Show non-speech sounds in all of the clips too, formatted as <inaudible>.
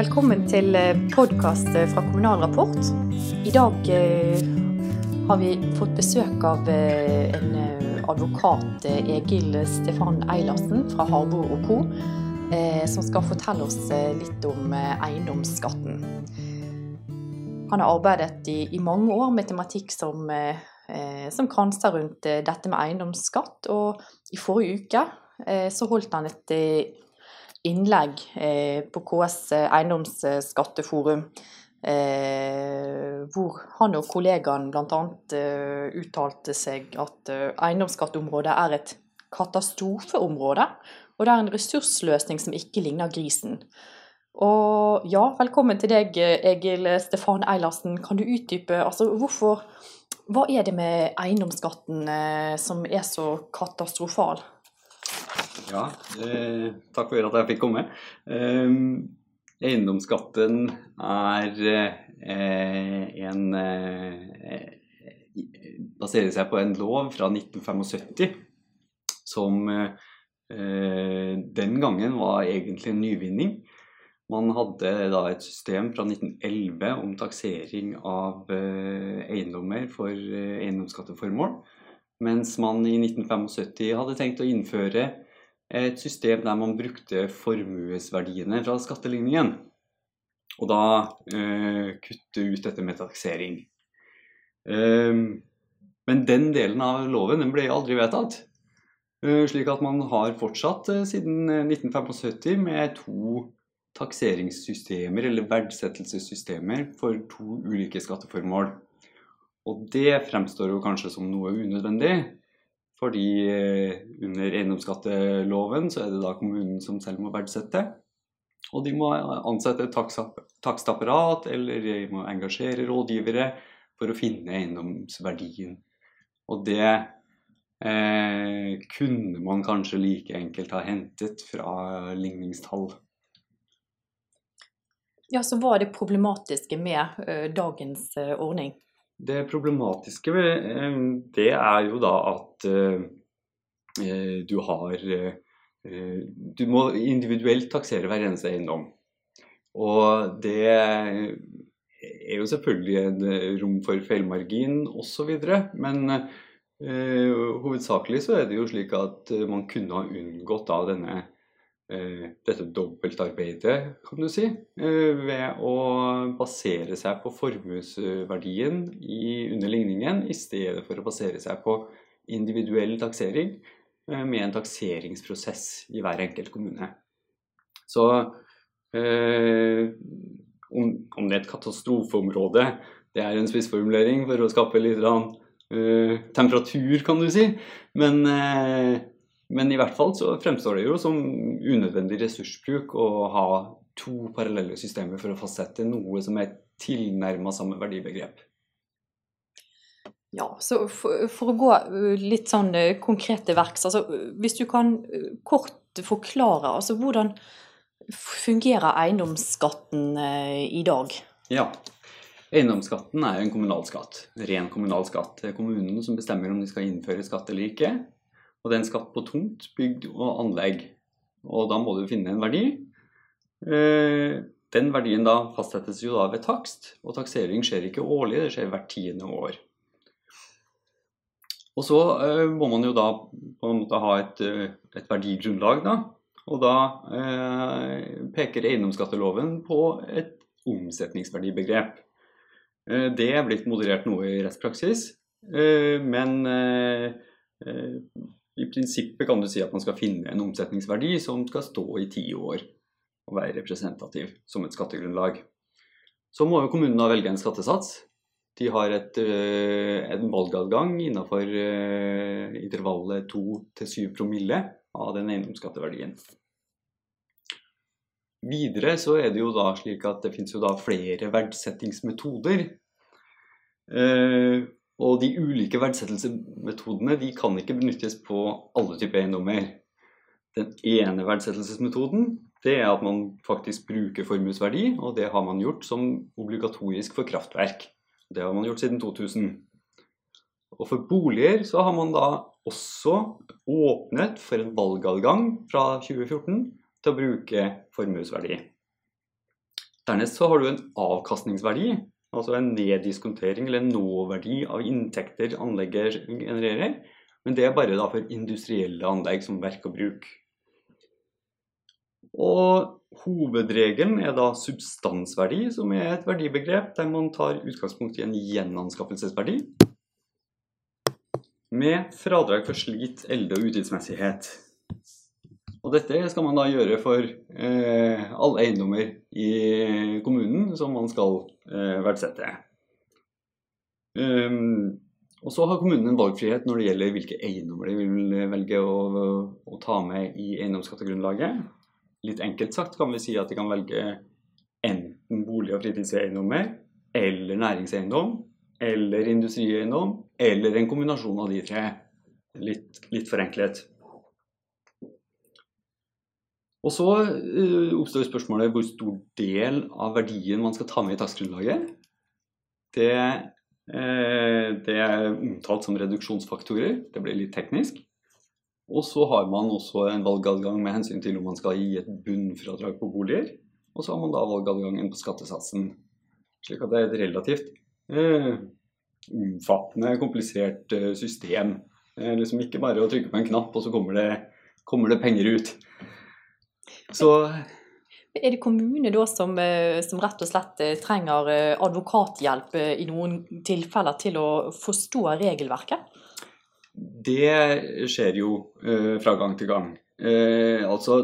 Velkommen til podkast fra Kommunal Rapport. I dag eh, har vi fått besøk av eh, en eh, advokat, eh, Egil Stefan Eilertsen fra Harbo og eh, som skal fortelle oss eh, litt om eh, eiendomsskatten. Han har arbeidet i, i mange år med tematikk som, eh, eh, som kranser rundt eh, dette med eiendomsskatt, og i forrige uke eh, så holdt han et eh, innlegg eh, på KS eiendomsskatteforum, eh, hvor han og kollegaen bl.a. Eh, uttalte seg at eh, eiendomsskatteområdet er et katastrofeområde, og det er en ressursløsning som ikke ligner grisen. Og ja, velkommen til deg, Egil Stefan Eilertsen. Kan du utdype altså hvorfor Hva er det med eiendomsskatten eh, som er så katastrofal? Ja, eh, takk for at jeg fikk komme. Eh, eiendomsskatten er eh, en eh, Baserer seg på en lov fra 1975 som eh, den gangen var egentlig en nyvinning. Man hadde da et system fra 1911 om taksering av eh, eiendommer for eiendomsskatteformål. Mens man i 1975 hadde tenkt å innføre et system der man brukte formuesverdiene fra skatteligningen. Og da eh, kutte ut dette med taksering. Eh, men den delen av loven den ble aldri vedtatt. Eh, slik at man har fortsatt eh, siden 1975 med to takseringssystemer, eller verdsettelsessystemer, for to ulike skatteformål. Og det fremstår jo kanskje som noe unødvendig. Fordi eh, under eiendomsskatteloven så er det da kommunen som selv må verdsette. Og de må ansette takstapparat, eller de må engasjere rådgivere for å finne eiendomsverdien. Og det eh, kunne man kanskje like enkelt ha hentet fra ligningstall. Ja, så hva er det problematiske med ø, dagens ø, ordning? Det problematiske ved det er jo da at uh, du har Du må individuelt taksere hver eneste eiendom. Og det er jo selvfølgelig en rom for feilmargin osv. Men hovedsakelig så er det jo slik at man kunne ha unngått da denne dette dobbeltarbeidet, kan du si, ved å basere seg på formuesverdien i, under ligningen, i stedet for å basere seg på individuell taksering med en takseringsprosess i hver enkelt kommune. Så eh, om, det er et katastrofeområde, det er en spissformulering for å skape litt eh, temperatur, kan du si. Men eh, men i hvert fall så fremstår det jo som unødvendig ressursbruk å ha to parallelle systemer for å fastsette noe som er tilnærma samme verdibegrep. Ja, så for, for, å gå litt sånn konkret til verks, altså, hvis du kan kort forklare altså, hvordan fungerer eiendomsskatten i dag? Ja, eiendomsskatten er en kommunal skatt. Ren kommunal skatt. Det er kommunene som bestemmer om de skal innføre skatt eller ikke. Og det er en skatt på tomt, bygd og anlegg. Og da må du finne en verdi. Eh, den verdien da fastsettes jo da ved takst, og taksering skjer ikke årlig, det skjer hvert tiende år. Og så eh, må man jo da på en måte ha et, eh, et verdigrunnlag, da. Og da peker eiendomsskatteloven på et omsetningsverdibegrep. Det er blitt moderert noe i rettspraksis, men i prinsippet kan du si at man skal finne en omsetningsverdi som skal stå i ti år og være representativ som et skattegrunnlag. Så må jo kommunen da velge en skattesats. De har et, eh, en valgadgang innenfor eh, intervallet 2-7 promille av den eiendomsskatteverdien. Videre så er det jo da slik at det finnes jo da flere verdsettingsmetoder. Og de ulike verdsettelsesmetodene de kan ikke benyttes på alle typer eiendommer. Den ene verdsettelsesmetoden det er at man faktisk bruker formuesverdi, og det har man gjort som obligatorisk for kraftverk. Det har man gjort siden 2000. Og for boliger så har man da også åpnet for en valgadgang fra 2014 til å bruke formuesverdi. Dernest så har du en avkastningsverdi, altså en neddiskontering eller en nåverdi av inntekter anlegget genererer. Men det er bare da for industrielle anlegg som verk og bruk. Og hovedregelen er da substansverdi, som er et verdibegrep der man tar utgangspunkt i en gjenanskaffelsesverdi med fradrag for slit, elde og utgiftsmessighet. Og dette skal man da gjøre for eh, alle eiendommer i kommunen som man skal eh, verdsette. Um, og så har kommunen en valgfrihet når det gjelder hvilke eiendommer de vil velge å, å ta med i eiendomsskattegrunnlaget. Litt enkelt sagt kan vi si at de kan velge enten bolig- og fritidseiendommer eller næringseiendom eller industrieiendom eller en kombinasjon av de tre. Litt, litt forenklet. Og så uh, oppstår spørsmålet hvor stor del av verdien man skal ta med i takstgrunnlaget. Det, uh, det, er omtalt som reduksjonsfaktorer. Det blir litt teknisk. Og så har man også en valgadgang med hensyn til om man skal gi et bunnfradrag på boliger. Og så har man da valgadgangen på skattesatsen. Slik at det er et relativt uh, omfattende, komplisert system. Liksom ikke bare å trykke på en knapp, og så kommer det, kommer det penger ut. Så er det kommune da som, som, rett og slett trenger advokathjelp i noen tilfeller til å forstå regelverket? Det skjer jo eh, fra gang til gang. Eh, altså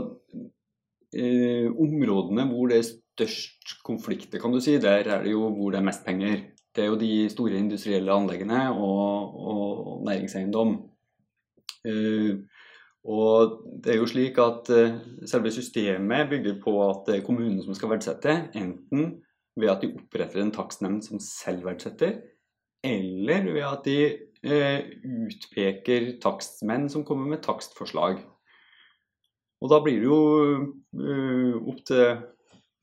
eh, Områdene hvor det er størst konflikter, kan du si, der er det jo hvor det er mest penger. Det er jo de store industrielle anleggene og, og næringseiendom. Og det er jo slik at Selve systemet bygger på at det er kommunen som skal verdsette, enten ved at de oppretter en takstnemnd som selv verdsetter, eller ved at de eh, utpeker takstmenn som kommer med takstforslag. Og da blir det jo eh, opp til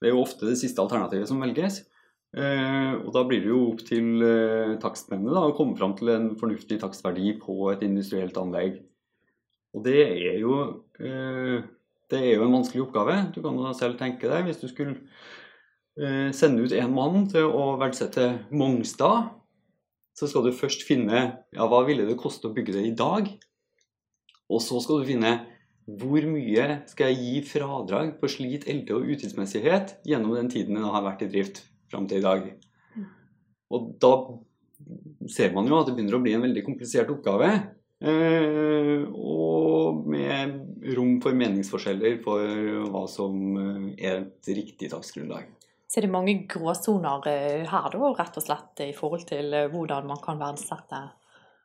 Det er jo ofte det siste alternativet som velges. Eh, og da blir det jo opp til eh, takstmennene å komme fram til en fornuftig takstverdi på et industrielt anlegg. Og det er jo eh, det er jo en vanskelig oppgave. Du kan jo selv tenke deg hvis du skulle eh, sende ut en mann til å verdsette Mongstad så skal du først finne ja, hva ville det koste å bygge det i dag. Og så skal du finne hvor mye skal jeg gi fradrag på slit, elde og utidsmessighet gjennom den tiden den har vært i drift fram til i dag. Og da ser man jo at det begynner å bli en veldig komplisert oppgave. Eh, og med rom for meningsforskjeller for hva som er et riktig takstgrunnlag. Så er det mange gråsoner eh, her, da, rett og slett, i forhold til eh, hvordan man kan verdsette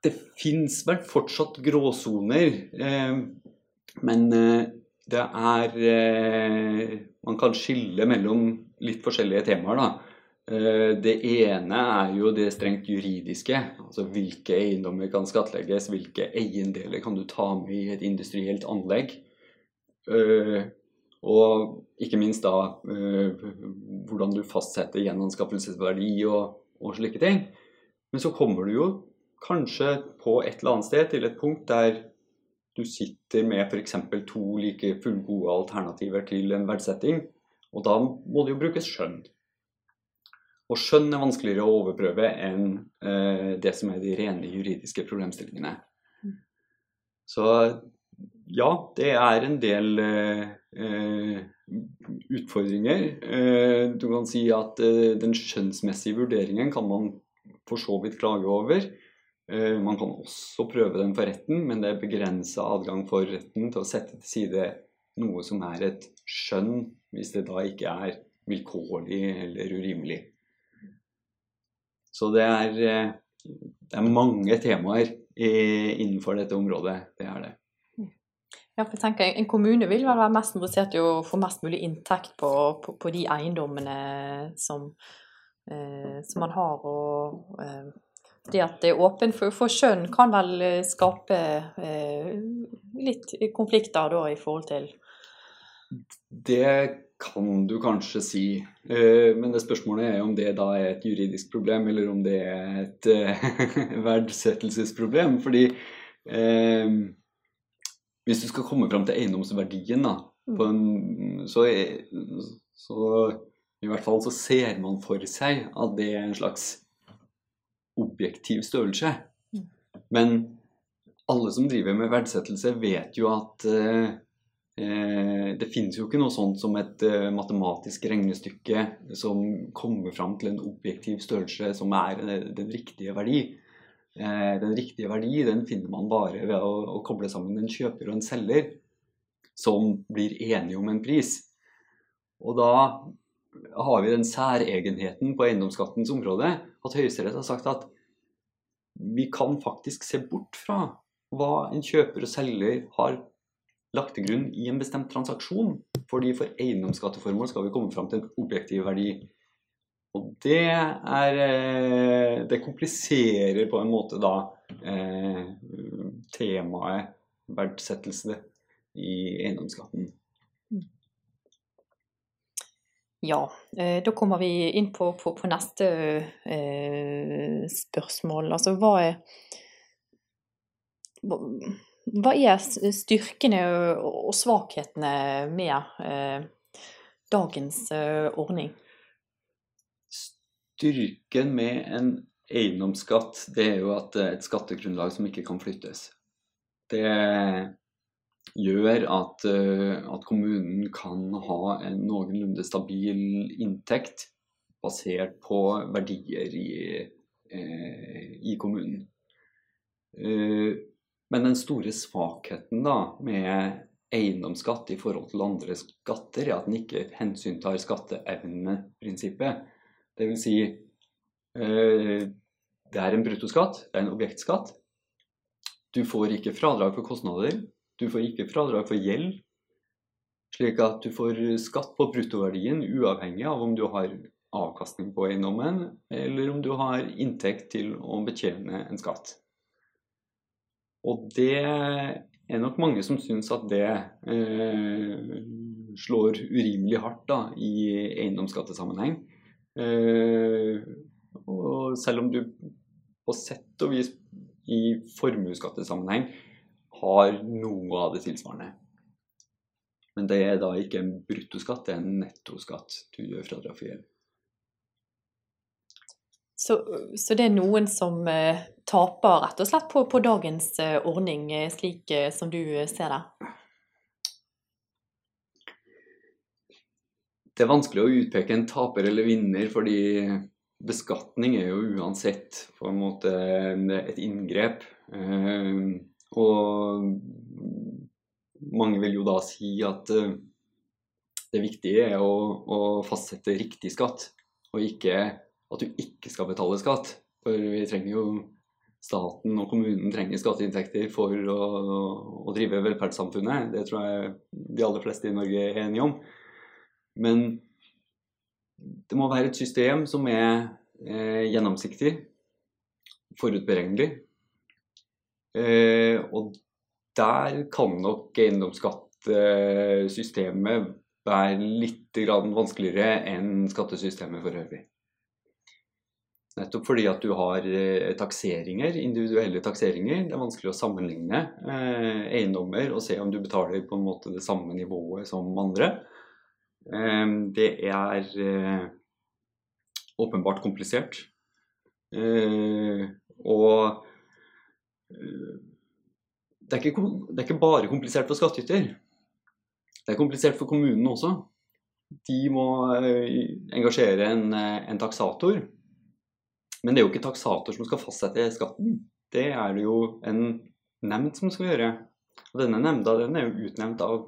Det fins vel fortsatt gråsoner, eh, men det er Man kan skille mellom litt forskjellige temaer, da. Det ene er jo det strengt juridiske. Altså hvilke eiendommer kan skattlegges, hvilke eiendeler kan du ta med i et industrielt anlegg. Og ikke minst da øh, hvordan du fastsetter gjenanskaffelsesverdi og, og, slike ting. Men så kommer du jo kanskje på et eller annet sted til et punkt der du sitter med f.eks. to like fullgode alternativer til en verdsetting. Og da må det jo brukes skjønn. Og skjønn er vanskeligere å overprøve enn eh, det som er de rene juridiske problemstillingene. Mm. Så ja, det er en del eh, utfordringer. Eh, du kan si at eh, den skjønnsmessige vurderingen kan man for så vidt klage over. Eh, man kan også prøve den for retten, men det er begrensa adgang for retten til å sette til side noe som er et skjønn, hvis det da ikke er vilkårlig eller urimelig. Så det er, eh, det er mange temaer innenfor dette området. Det er det. Ja, for jeg tenker En kommune vil vel være mest interessert i å få mest mulig inntekt på, på, på de eiendommene som, eh, som, man har. og eh, Det at det er åpent for, for skjønn kan vel skape eh, litt konflikter da i forhold til Det kan du kanskje si. Eh, men det spørsmålet er om det da er et juridisk problem, eller om det er et eh, <laughs> verdsettelsesproblem. Fordi hvis du skal komme fram til eiendomsverdien, da, mm. en, så, så, I hvert fall så ser man for seg at det er en slags objektiv størrelse. Mm. Men alle som driver med verdsettelse, vet jo at eh, eh, det finnes jo ikke noe sånt som et eh, matematisk regnestykke som kommer fram til en objektiv størrelse som er eh, den riktige verdi. Eh, den riktige verdi den finner man bare ved å koble sammen en kjøper og en selger som blir enige om en pris. Og da har vi den særegenheten på eiendomsskattens område at Høyesterett har sagt at vi kan faktisk se bort fra hva en kjøper og selger har lagt til grunn i en bestemt transaksjon. Fordi for eiendomsskatteformål skal vi komme fram til en objektiv verdi. Og det er eh, Det kompliserer på en måte da eh, temaet verdsettelse i eiendomsskatten. Ja, eh, da kommer vi inn på, på, på neste eh, spørsmål. Altså hva er hva- er styrkene og svakhetene med eh, dagens eh, ordning? Styrken med en eiendomsskatt det er jo at det er et skattegrunnlag som ikke kan flyttes. Det gjør at, eh, at kommunen kan ha en noenlunde stabil inntekt basert på verdier i, eh, i kommunen. Eh, Men den store svakheten da med eiendomsskatt i forhold til andre skatter, er at den ikke hensyntar skatteevneprinsippet. Det vil si eh, det er en bruttoskatt, det er en objektskatt. Du får ikke fradrag for kostnader, du får ikke fradrag for gjeld. Slik at du får skatt på bruttoverdien uavhengig av om du har avkastning på eiendommen, eller om du har inntekt til å betjene en skatt. Og det er nok mange som syns at det eh, slår urimelig hardt da, i eiendomsskattesammenheng. Eh, og selv om du på sett og vis i formuesskattesammenheng har noe av det tilsvarende. Men det er da ikke en bruttoskatt, det er en nettoskatt du gjør fradrag for gjeld. Så, så det er noen som eh, taper rett og slett på, på dagens eh, ordning, eh, slik som du ser det? Det er vanskelig å utpeke en taper eller vinner, fordi beskatning er jo uansett på en måte et inngrep. Og mange vil jo da si at det viktige er å, å fastsette riktig skatt, og ikke at du ikke skal betale skatt. For vi trenger jo Staten og kommunen trenger skatteinntekter for å, å drive velferdssamfunnet. Det tror jeg de aller fleste i Norge er enige om. Men det må være et system som er eh, gjennomsiktig, forutberegnelig. Eh, og der kan nok eiendomsskattesystemet være litt vanskeligere enn skattesystemet for øvrig. Nettopp fordi at du har eh, takseringer, individuelle takseringer. Det er vanskelig å sammenligne eh, eiendommer og se om du betaler på en måte det samme nivået som andre. Eh, det er eh, åpenbart komplisert. Eh, og eh, det er, ikke, det er ikke bare komplisert for skattyter. Det er komplisert for kommunen også. De må eh, engasjere en, en taksator. Men det er jo ikke taksator som skal fastsette skatten. Det er det jo en nemnd som skal gjøre. Og denne nemnda den er jo utnevnt av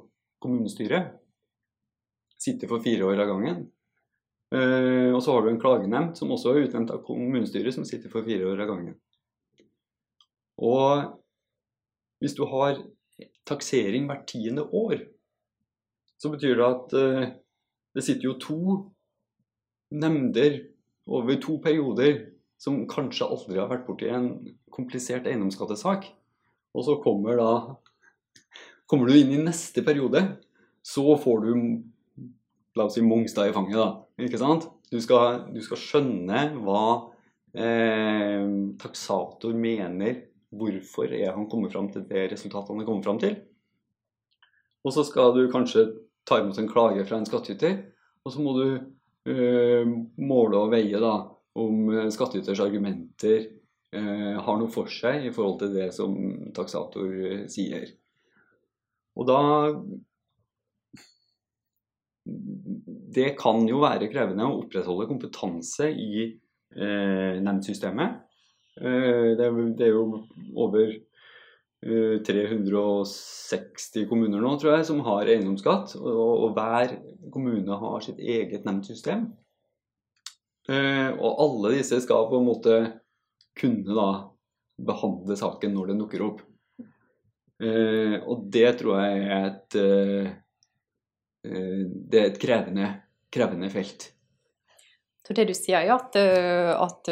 kommunestyret. Sitter for fire år av gangen. Uh, og så har du en klagenemnd som også er utnevnt av kommunestyret, som sitter for fire år av gangen. Og hvis du har taksering hvert tiende år, så betyr det at uh, det sitter jo to nemnder over to perioder som kanskje aldri har vært borti en komplisert eiendomsskattesak. Og så kommer da Kommer du inn i neste periode, så får du La oss si Mongstad i fanget, da. Ikke sant? Du skal, du skal skjønne hva eh, taksator mener. Hvorfor er han kommet fram til det resultatet han er kommet fram til? Og så skal du kanskje ta imot en klage fra en skattyter, og så må du måle og veie da, om skattyters argumenter har noe for seg i forhold til det som taksator sier. Og da Det kan jo være krevende å opprettholde kompetanse i eh, nemndsystemet. Eh, det, det, er jo over 360 kommuner nå, tror jeg, som har eiendomsskatt. Og, og hver kommune har sitt eget nemndsystem. Eh, og alle disse skal på en måte kunne da behandle saken når den dukker opp. Eh, og det tror jeg er et eh, Det er et krevende, krevende felt. Så det du sier, er at, at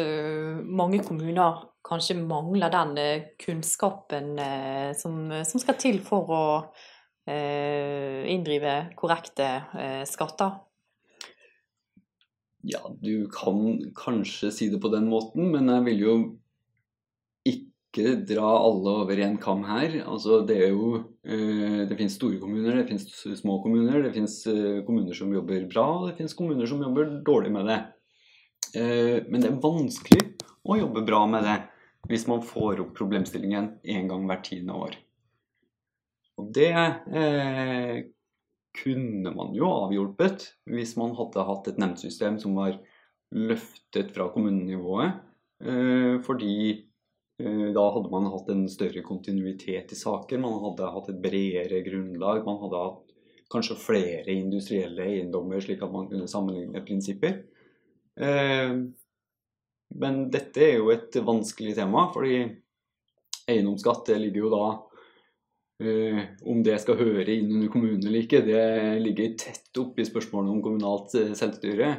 mange kommuner kanskje mangler den kunnskapen som, som skal til for å inndrive korrekte skatter? Ja, du kan kanskje si det på den måten, men jeg vil jo ikke dra alle over en kam her. Altså, det er jo Det finnes store kommuner, det finnes små kommuner. Det finnes kommuner som jobber bra, og det finnes kommuner som jobber dårlig med det. Men det er vanskelig å jobbe bra med det hvis man får opp problemstillingen én gang hvert tiende år. Og det eh, kunne man jo avhjulpet hvis man hadde hatt et nemndsystem som var løftet fra kommunenivået. Eh, fordi eh, da hadde man hatt en større kontinuitet i saker, man hadde hatt et bredere grunnlag. Man hadde hatt kanskje flere industrielle eiendommer, slik at man kunne sammenligne prinsipper. Eh, men dette er jo et vanskelig tema, fordi eiendomsskatt ligger jo da uh, Om det skal høre inn under kommunen eller ikke, det ligger tett opp i spørsmålet om kommunalt uh, selvstyre.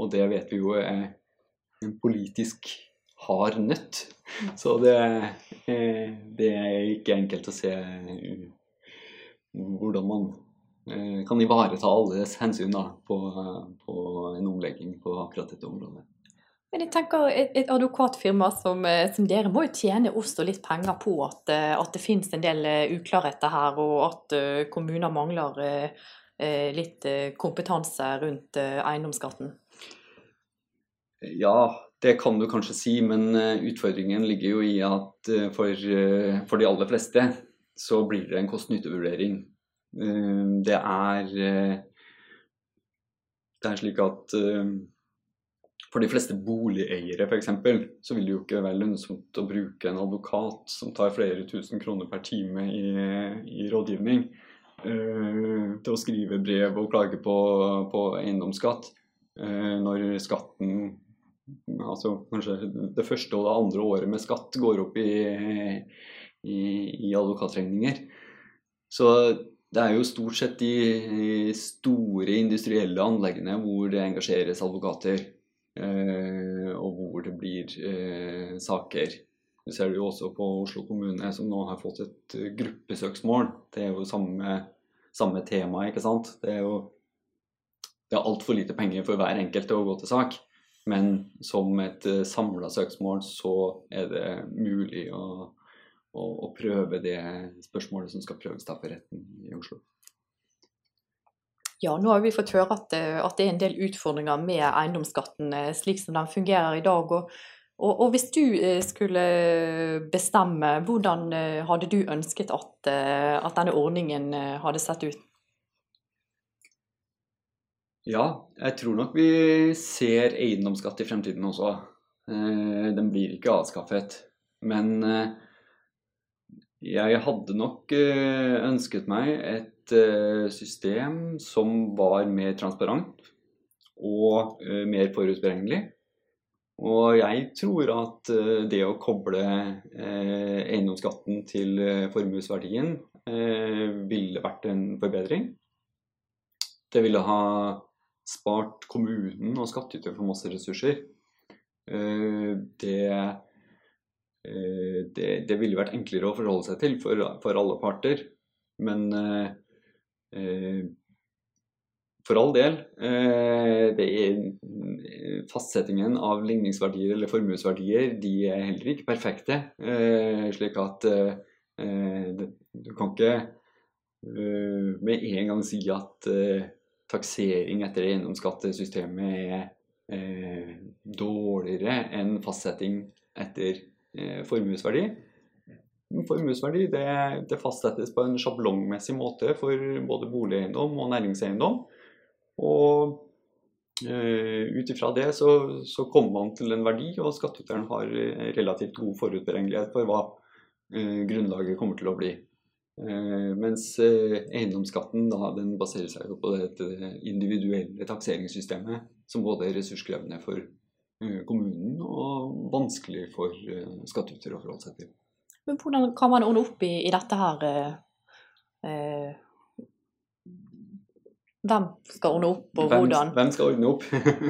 Og det vet vi jo er en politisk hard nøtt. Så det, uh, det er ikke enkelt å se hvordan man kan ivareta alles hensyn da, på, på en omlegging på akkurat dette området. Men jeg tenker et, advokatfirma som, eh, som, dere må jo tjene også litt penger på at, eh, at, det finnes en del eh, uklarheter her, og at kommuner mangler litt kompetanse rundt eiendomsskatten? Ja, det kan du kanskje si, men utfordringen ligger jo i at for, for de aller fleste så blir det en kost-nytte-vurdering. Det er det er slik at for de fleste boligeiere f.eks. så vil det jo ikke være lønnsomt å bruke en advokat som tar flere tusen kroner per time i, i rådgivning, uh, til å skrive brev og klage på, på eiendomsskatt uh, når skatten Altså kanskje det første og det andre året med skatt går opp i, i, i advokatregninger. Så det er jo stort sett de store industrielle anleggene hvor det engasjeres advokater. Eh, og hvor det blir eh, saker. Du ser det jo også på Oslo kommune, som nå har fått et eh, gruppesøksmål. Det er jo samme, samme tema, ikke sant. Det er jo det er altfor lite penger for hver enkelt til å gå til sak. Men som et samla søksmål så er det mulig å, å, å, prøve det spørsmålet som skal prøves da for retten i Oslo. Ja, nå har vi fått høre at, eh, at, det er en del utfordringer med eiendomsskatten eh, slik som den fungerer i dag. Og, og, og hvis du eh, skulle bestemme, hvordan hadde du ønsket at, at denne ordningen hadde sett ut? Ja, jeg tror nok vi ser eiendomsskatt i fremtiden også. Den blir ikke avskaffet. Men jeg hadde nok ønsket meg et et eh, system som var mer transparent og eh, mer forutberegnelig. Og jeg tror at eh, det å koble eiendomsskatten til formuesverdien ville vært en forbedring. Det ville ha spart kommunen og skattyter for masse ressurser. Det, det, det, ville vært enklere å forholde seg til for, for alle parter. Men for all del. Eh, det er eh, Fastsettingen av ligningsverdier eller formuesverdier de er heller ikke perfekte. Slik at du kan ikke med en gang si at taksering etter eiendomsskattesystemet er eh, dårligere enn fastsetting etter eh, formuesverdi. Formuesverdi det, det, fastsettes på en sjablongmessig måte for både boligeiendom og næringseiendom. Og Uh, ut ifra det så, så, kommer man til en verdi, og skattyteren har relativt god forutberegnelighet for hva uh, grunnlaget kommer til å bli. Uh, mens eh, eiendomsskatten da, den baserer seg på dette individuelle takseringssystemet, som både er ressurskrevende for eh, kommunen og vanskelig for eh, skattyter å forholde seg til. Men hvordan kan man ordne opp i, i dette her? Eh, eh hvem skal ordne opp, og hvem, hvordan? Hvem skal ordne opp?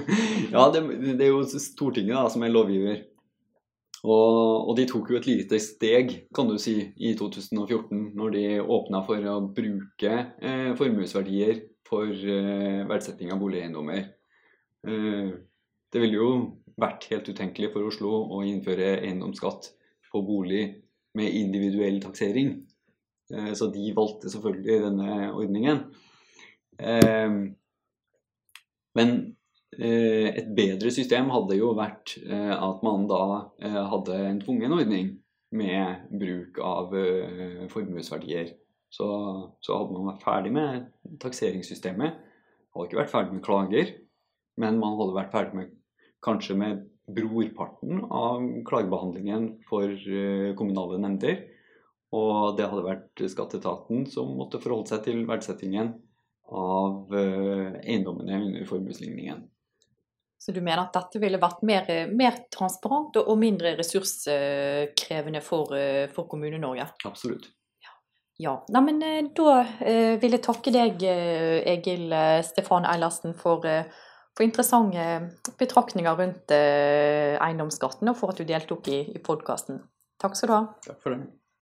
<laughs> ja, det, det, er jo Stortinget da, som er lovgiver. Og, og, de tok jo et lite steg, kan du si, i 2014, når de åpna for å bruke eh, formuesverdier for eh, verdsetting av boligeiendommer. Eh, det ville jo vært helt utenkelig for Oslo å innføre eiendomsskatt på bolig med individuell taksering. Eh, så de valgte selvfølgelig denne ordningen. Eh, men eh, et bedre system hadde jo vært at man da hadde en tvungen ordning med bruk av formuesverdier. Så, så, hadde man vært ferdig med takseringssystemet. Hadde ikke vært ferdig med klager, men man hadde vært ferdig med kanskje med brorparten av klagebehandlingen for eh, kommunale nemnder. Og det hadde vært skatteetaten som måtte forholde seg til verdsettingen av eh, eiendommene under formuesligningen. Så du mener at dette ville vært mer, mer transparent og mindre ressurskrevende for, eh, for Kommune-Norge? Absolutt. Ja. Nei, men da vil jeg takke deg, Egil Stefan Eilertsen, for for interessante betraktninger rundt eh, eiendomsskatten, og for at du deltok i, i podkasten. Takk skal du ha. Takk for det.